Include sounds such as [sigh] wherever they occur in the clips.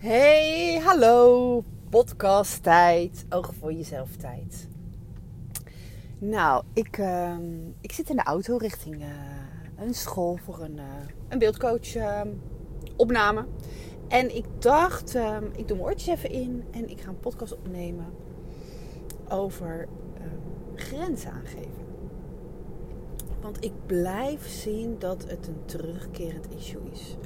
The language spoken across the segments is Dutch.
Hey, hallo. Podcast tijd. Oog voor jezelf tijd. Nou, ik, ehm, ik zit in de auto richting eh, een school voor een, uh, een beeldcoach ehm, opname. En ik dacht, ehm, ik doe mijn oortjes even in en ik ga een podcast opnemen over grenzen aangeven. Want ik blijf zien dat het een terugkerend issue is.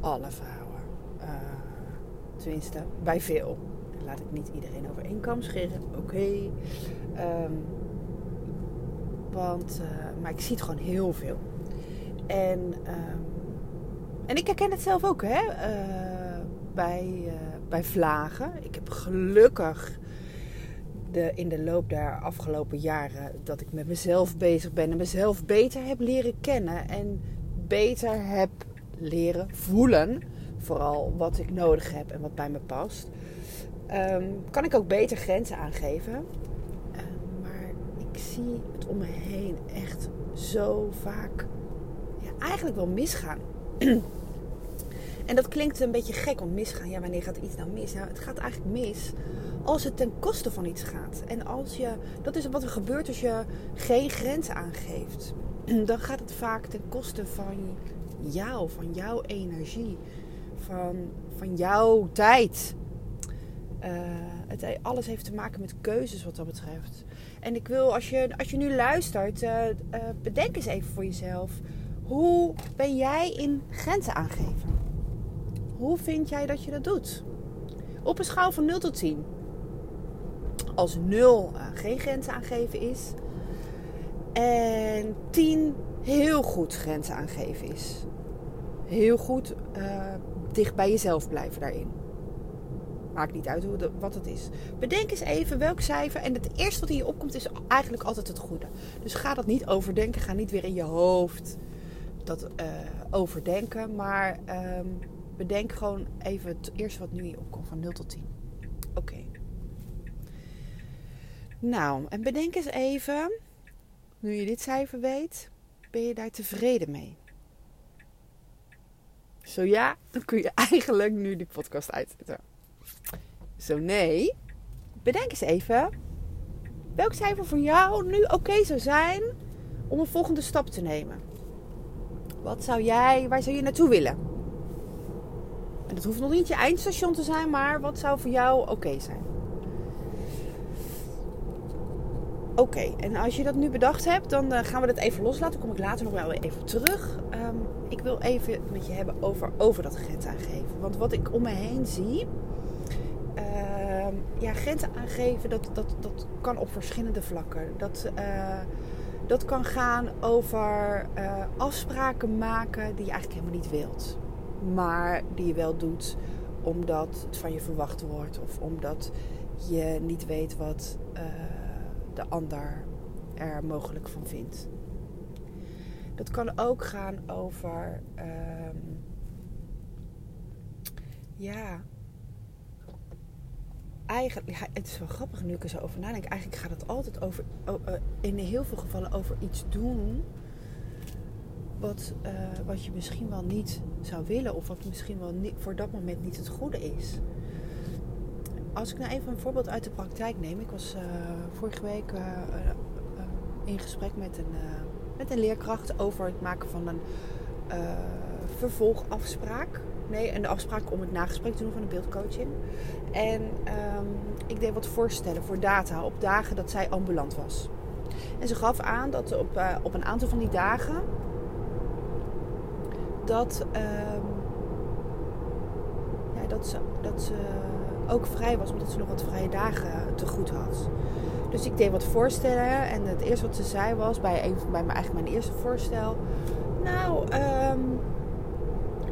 Alle vrouwen. Uh, tenminste, bij veel. Laat ik niet iedereen over één scheren. Oké. Ehm, want, uh, maar ik zie het gewoon heel veel. En, um, en ik herken het zelf ook, hè. Uh, bij, bij vlagen. Ik heb gelukkig de, in de loop der afgelopen jaren dat ik met mezelf bezig ben en mezelf beter heb leren kennen en beter heb leren voelen. Vooral wat ik nodig heb en wat bij me past. Um, kan ik ook beter grenzen aangeven. Uh, maar ik zie het om me heen echt zo vaak ja, eigenlijk wel misgaan. [clears throat] en dat klinkt een beetje gek om misgaan. Ja, wanneer gaat iets nou mis? Nou, het gaat eigenlijk mis als het ten koste van iets gaat. En als je, dat is wat er gebeurt als je geen grenzen aangeeft. [clears throat] Dan gaat het vaak ten koste van jou, van jouw energie, van, van jouw tijd. Uh, het, alles heeft te maken met keuzes wat dat betreft. En ik wil, als je, als je nu luistert, uh, uh, bedenk eens even voor jezelf. Hoe ben jij in grenzen aangeven? Hoe vind jij dat je dat doet? Op een schaal van 0 tot 10. Als 0 geen grenzen aangeven is. En 10 heel goed grenzen aangeven is heel goed uh, dicht bij jezelf blijven daarin. Maakt niet uit hoe de, wat het is. Bedenk eens even welk cijfer. En het eerste wat in je opkomt is eigenlijk altijd het goede. Dus ga dat niet overdenken. Ga niet weer in je hoofd dat uh, overdenken. Maar um, bedenk gewoon even het eerste wat nu in je opkomt. Van 0 tot 10. Oké. Nou, en bedenk eens even. Nu je dit cijfer weet. Ben je daar tevreden mee? Zo ja, dan kun je eigenlijk nu die podcast uitzetten. Zo nee, bedenk eens even. Welk cijfer voor jou nu oké zou zijn om een volgende stap te nemen? Wat zou jij, waar zou je naartoe willen? En dat hoeft nog niet je eindstation te zijn, maar wat zou voor jou oké zijn? Oké, en als je dat nu bedacht hebt, dan uh, gaan we dat even loslaten. Kom ik later nog wel even terug. Um, ik wil even met je hebben over, over dat grens aangeven. Want wat ik om me heen zie. Uh, ja, grenzen aangeven, dat, dat, dat kan op verschillende vlakken. Dat, uh, dat kan gaan over uh, afspraken maken die je eigenlijk helemaal niet wilt. Maar die je wel doet omdat het van je verwacht wordt. Of omdat je niet weet wat de ander er mogelijk van vindt. Dat kan ook gaan over. Um, ja. Eigenlijk, het is wel grappig nu ik er zo over nadenk. Eigenlijk gaat het altijd over, in heel veel gevallen over iets doen wat, uh, wat je misschien wel niet zou willen, of wat misschien wel voor dat moment niet het goede is. Als ik nou even een voorbeeld uit de praktijk neem. Ik was uh, vorige week uh, in gesprek met een met een leerkracht over het maken van een vervolgafspraak. Nee, een afspraak om het nagesprek te doen van een beeldcoaching. En um, ik deed wat voorstellen voor data op dagen dat zij ambulant was. En ze gaf aan dat op, op een aantal van die dagen dat, um, ja, dat, ze, dat ze ook vrij was, omdat ze nog wat vrije dagen te goed had. Dus ik deed wat voorstellen. En het eerste wat ze zei was bij, een, bij mijn, eigenlijk mijn eerste voorstel. Nou, um,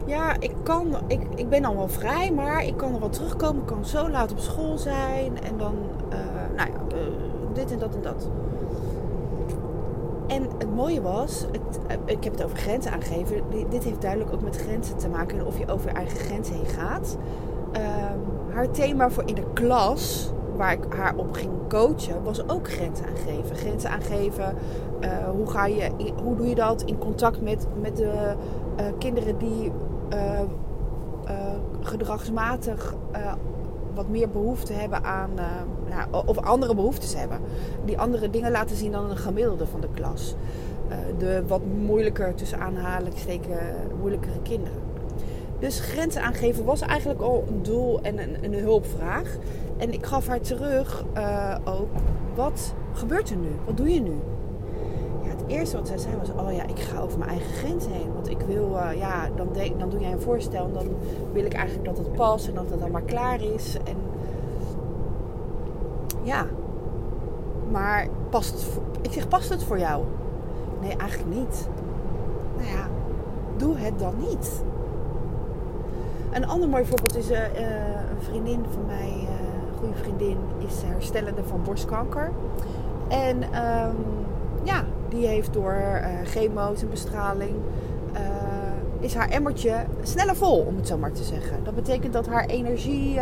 ja, ik, kan, ik, ik ben al wel vrij, maar ik kan nog wel terugkomen. Ik kan zo laat op school zijn. En dan, uh, nou ja, uh, dit en dat en dat. En het mooie was, het, ik heb het over grenzen aangegeven. Dit heeft duidelijk ook met grenzen te maken. En of je over je eigen grenzen heen gaat. Um, haar thema voor in de klas waar ik haar op ging coachen, was ook grenzen aangeven. Grenzen aangeven, uh, hoe, ga je, hoe doe je dat in contact met, met de uh, kinderen die uh, gedragsmatig wat meer behoefte hebben aan, ja, of andere behoeftes hebben. Die andere dingen laten zien dan een gemiddelde van de klas. de wat moeilijker, tussen aanhalingstekens, moeilijkere kinderen. Dus grenzen aangeven was eigenlijk al een doel en een, een hulpvraag. En ik gaf haar terug uh, ook, wat gebeurt er nu? Wat doe je nu? Ja, het eerste wat zij zei was, oh ja, ik ga over mijn eigen grens heen. Want ik wil, uh, ja, dan, dan doe jij een voorstel en dan wil ik eigenlijk dat het past en dat het maar klaar is. En ja, maar past het ik zeg, past het voor jou? Nee, eigenlijk niet. Nou ja, doe het dan niet. Een ander mooi voorbeeld is uh, een vriendin van mij, uh, een goede vriendin, is herstellende van borstkanker. En um, ja, die heeft door chemo's en bestraling, is haar emmertje sneller vol, om het zo maar te zeggen. Dat betekent dat haar energie,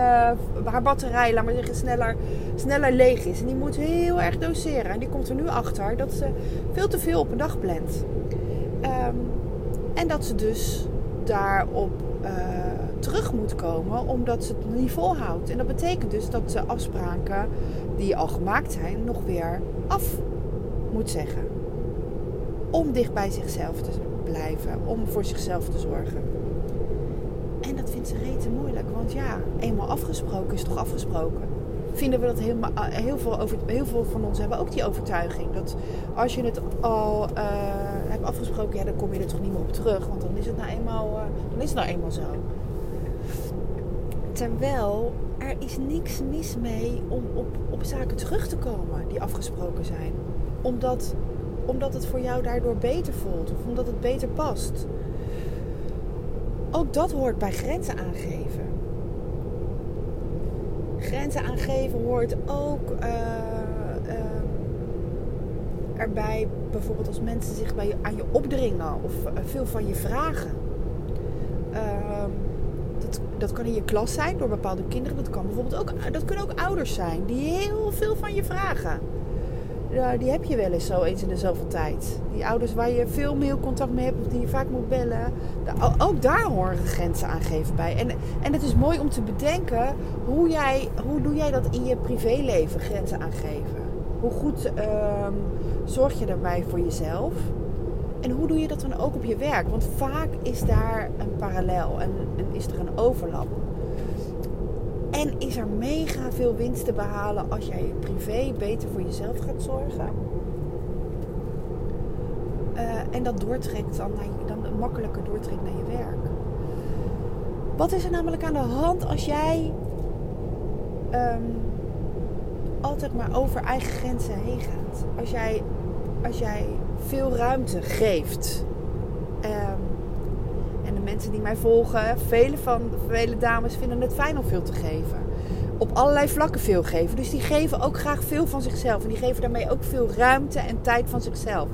haar batterij, laat maar zeggen, sneller, sneller leeg is. En die moet heel erg doseren. En die komt er nu achter dat ze veel te veel op een dag plant. Um, en dat ze dus daarop terug moet komen omdat ze het niet volhoudt. En dat betekent dus dat ze afspraken die al gemaakt zijn nog weer af moet zeggen. Om dicht bij zichzelf te blijven, om voor zichzelf te zorgen. En dat vindt ze rete moeilijk, want ja, eenmaal afgesproken is toch afgesproken. Vinden we dat helemaal, eh, heel, veel over, heel veel van ons hebben ook die overtuiging. Dat als je het al uh, hebt afgesproken, ja, dan kom je er toch niet meer op terug. Want dan is het nou eenmaal, uh, dan is het nou eenmaal zo. Terwijl er is niks mis mee om op, op zaken terug te komen die afgesproken zijn. Omdat, omdat het voor jou daardoor beter voelt of omdat het beter past. Ook dat hoort bij grenzen aangeven. Grenzen aangeven hoort ook uh, erbij, bijvoorbeeld als mensen zich bij je, aan je opdringen of uh, veel van je vragen. Ehm, dat kan in je klas zijn door bepaalde kinderen. Dat, kan bijvoorbeeld ook, dat kunnen ook ouders zijn die heel veel van je vragen. Die heb je wel eens zo eens in de zoveel tijd. Die ouders waar je veel mailcontact mee hebt of die je vaak moet bellen. Ook daar horen grenzen aangeven bij. En, en het is mooi om te bedenken hoe, jij, hoe doe jij dat in je privéleven, grenzen aangeven. Hoe goed um, zorg je daarbij voor jezelf? En hoe doe je dat dan ook op je werk? Want vaak is daar een parallel en, is er een overlap. En is er mega veel winst te behalen als jij privé beter voor jezelf gaat zorgen. Uh, en dat doortrekt dan, dan makkelijker doortrekt naar je werk. Wat is er namelijk aan de hand als jij um, altijd maar over eigen grenzen heen gaat? Als jij, als jij veel ruimte geeft. Um, en de mensen die mij volgen, vele, van, vele dames vinden het fijn om veel te geven. Op allerlei vlakken veel geven. Dus die geven ook graag veel van zichzelf. En die geven daarmee ook veel ruimte en tijd van zichzelf.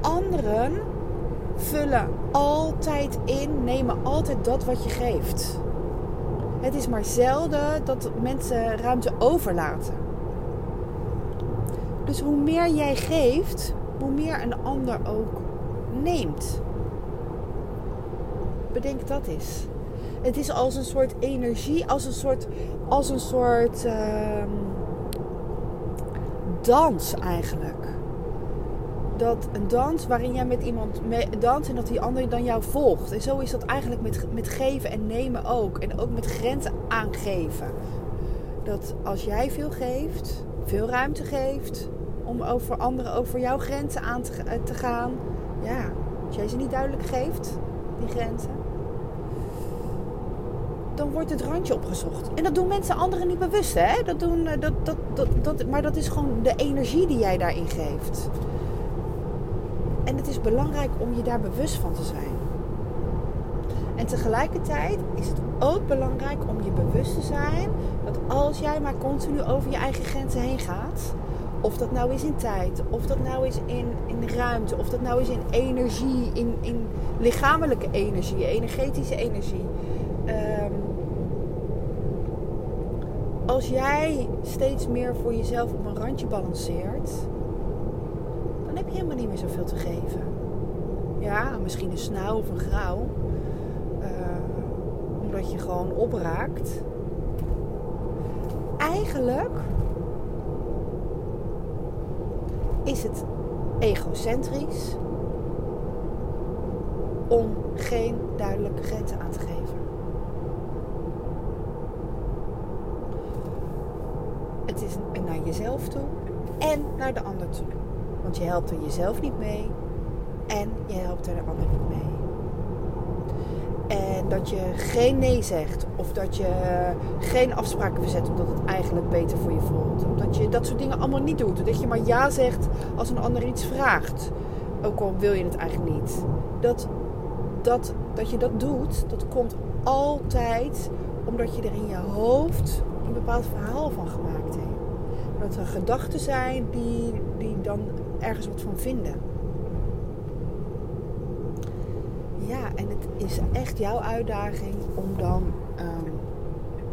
Anderen vullen altijd in, nemen altijd dat wat je geeft. Het is maar zelden dat mensen ruimte overlaten. Dus hoe meer jij geeft, hoe meer een ander ook neemt. Bedenk dat eens. Het is als een soort energie, als een soort, als een soort uh, dans eigenlijk. Dat een dans waarin jij met iemand danst en dat die ander dan jou volgt. En zo is dat eigenlijk met, met geven en nemen ook. En ook met grenzen aangeven. Dat als jij veel geeft, veel ruimte geeft, om over anderen, over jouw grenzen aan te, eh, te gaan. Ja, als jij ze niet duidelijk geeft, die grenzen, dan wordt het randje opgezocht. En dat doen mensen anderen niet bewust, hè? Dat doen, eh, dat, dat, dat, dat, maar dat is gewoon de energie die jij daarin geeft. En het is belangrijk om je daar bewust van te zijn. En tegelijkertijd is het ook belangrijk om je bewust te zijn dat als jij maar continu over je eigen grenzen heen gaat, of dat nou is in tijd, of dat nou is in, in ruimte, of dat nou is in energie, in, in lichamelijke energie, energetische energie. Um, als jij steeds meer voor jezelf op een randje balanceert, helemaal niet meer zoveel te geven. Ja, misschien een snauw of een grauw. Uh, je gewoon opraakt. Eigenlijk is het egocentrisch om geen duidelijke grenzen aan te geven. Het is naar jezelf toe en naar de ander toe. Want je helpt er jezelf niet mee en je helpt er de ander niet mee. En dat je geen nee zegt of dat je geen afspraken verzet omdat het eigenlijk beter voor je voelt. Omdat je dat soort dingen allemaal niet doet. Dat je maar ja zegt als een ander iets vraagt. Ook al wil je het eigenlijk niet. Dat, dat, dat je dat doet, dat komt altijd omdat je er in je hoofd een bepaald verhaal van gemaakt hebt. Dat er gedachten zijn die, die dan ergens wat van vinden. Ja, en het is echt jouw uitdaging om dan um,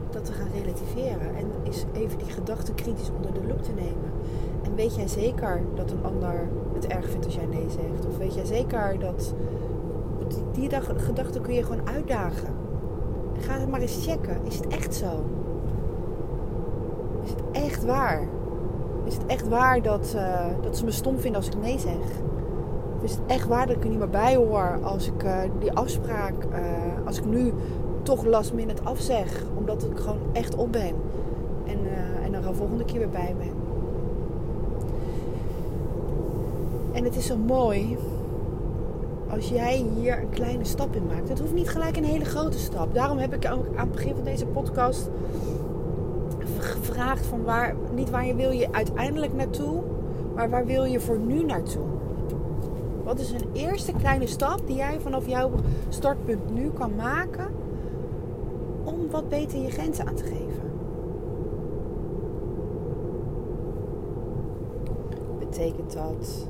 dat te gaan relativeren. En is even die gedachten kritisch onder de loep te nemen. En weet jij zeker dat een ander het erg vindt als jij nee zegt? Of weet jij zeker dat die, die gedachten kun je gewoon uitdagen? Ga het maar eens checken. Is het echt zo? Is het echt waar? Is het echt waar dat, uh, dat ze me stom vinden als ik nee zeg? Of is het echt waar dat ik er niet meer bij hoor als ik uh, die afspraak, uh, als ik nu toch last minute afzeg, omdat ik gewoon echt op ben en, en er een volgende keer weer bij ben? En het is zo mooi als jij hier een kleine stap in maakt. Het hoeft niet gelijk een hele grote stap. Daarom heb ik ook aan het begin van deze podcast gevraagd van waar, niet waar je wil je uiteindelijk naartoe, maar waar wil je voor nu naartoe? Wat is een eerste kleine stap die jij vanaf jouw startpunt nu kan maken om wat beter je grenzen aan te geven? Betekent dat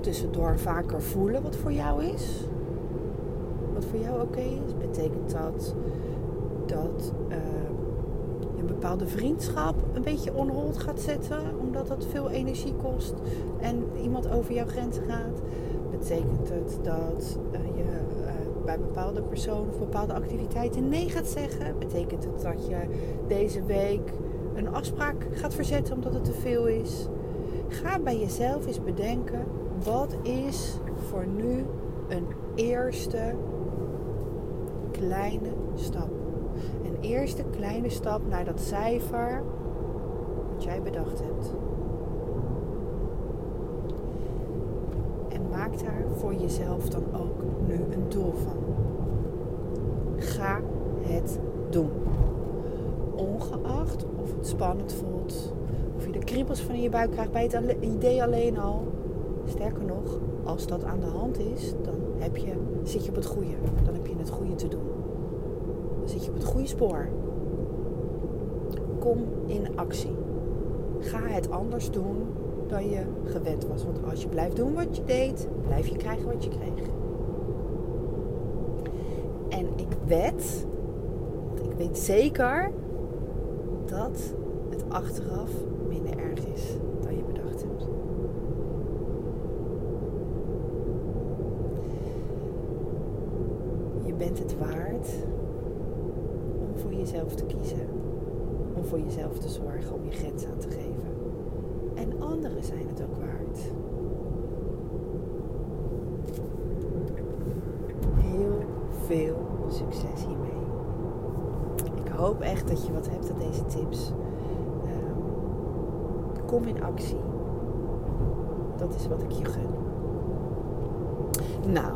tussendoor vaker voelen wat voor jou is? Wat voor jou oké is? Betekent dat dat je een bepaalde vriendschap een beetje onhold gaat zetten, omdat dat veel energie kost en iemand over jouw grenzen gaat? Betekent het dat uh, je uh, bij bepaalde personen of bepaalde activiteiten nee gaat zeggen? Betekent het dat je deze week een afspraak gaat verzetten omdat het te veel is? Ga bij jezelf eens bedenken wat is voor nu een eerste kleine stap? Eerste kleine stap naar dat cijfer wat jij bedacht hebt. En maak daar voor jezelf dan ook nu een doel van. Ga het doen. Ongeacht of het spannend voelt, of je de kriebels van in je buik krijgt bij het idee alleen al Sterker nog, als dat aan de hand is, dan heb je, zit je op het goede. Dan heb je het goede te doen. Dan zit je op het goede spoor. Kom in actie. Ga het anders doen dan je gewend was. Want als je blijft doen wat je deed, blijf je krijgen wat je kreeg. En ik wed, ik weet zeker dat het achteraf minder erg is. bent het waard jezelf te kiezen. Om voor jezelf te zorgen, om je grens aan te geven. En anderen zijn het ook waard. Heel veel succes hiermee. Ik hoop echt dat je wat hebt aan deze tips. Um, kom in actie. Dat is wat ik je gun. Nou,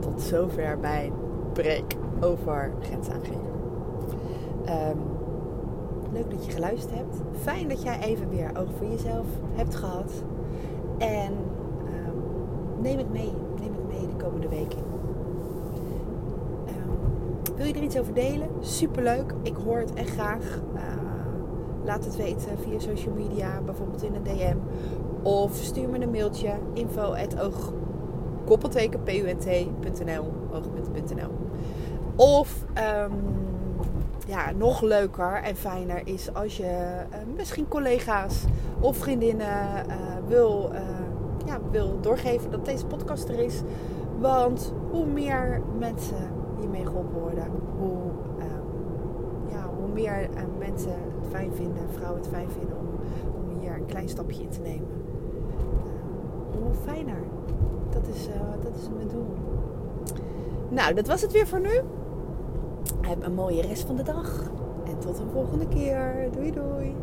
tot zover bij gesprek over grenzen aangeven. Um, leuk dat je geluisterd hebt. Fijn dat jij even weer oog voor jezelf hebt gehad. En um, neem het mee. Neem het mee de komende weken. Um, wil je er iets over delen? Superleuk. Ik hoor het echt graag. Uh, laat het weten via social media, bijvoorbeeld in een DM. Of stuur me een mailtje info oog of ja, nog leuker en fijner is als je uh, misschien collega's of vriendinnen uh, wil, uh, ja, wil doorgeven dat deze podcast er is. Want hoe meer mensen hiermee geholpen worden. Hoe, ehm, ja, hoe meer mensen het fijn vinden, vrouwen het fijn vinden om, hier een klein stapje in te nemen. Hoe fijner. Dat is, dat is mijn doel. Nou, dat was het weer voor nu. Heb een mooie rest van de dag. En tot een volgende keer. Doei doei.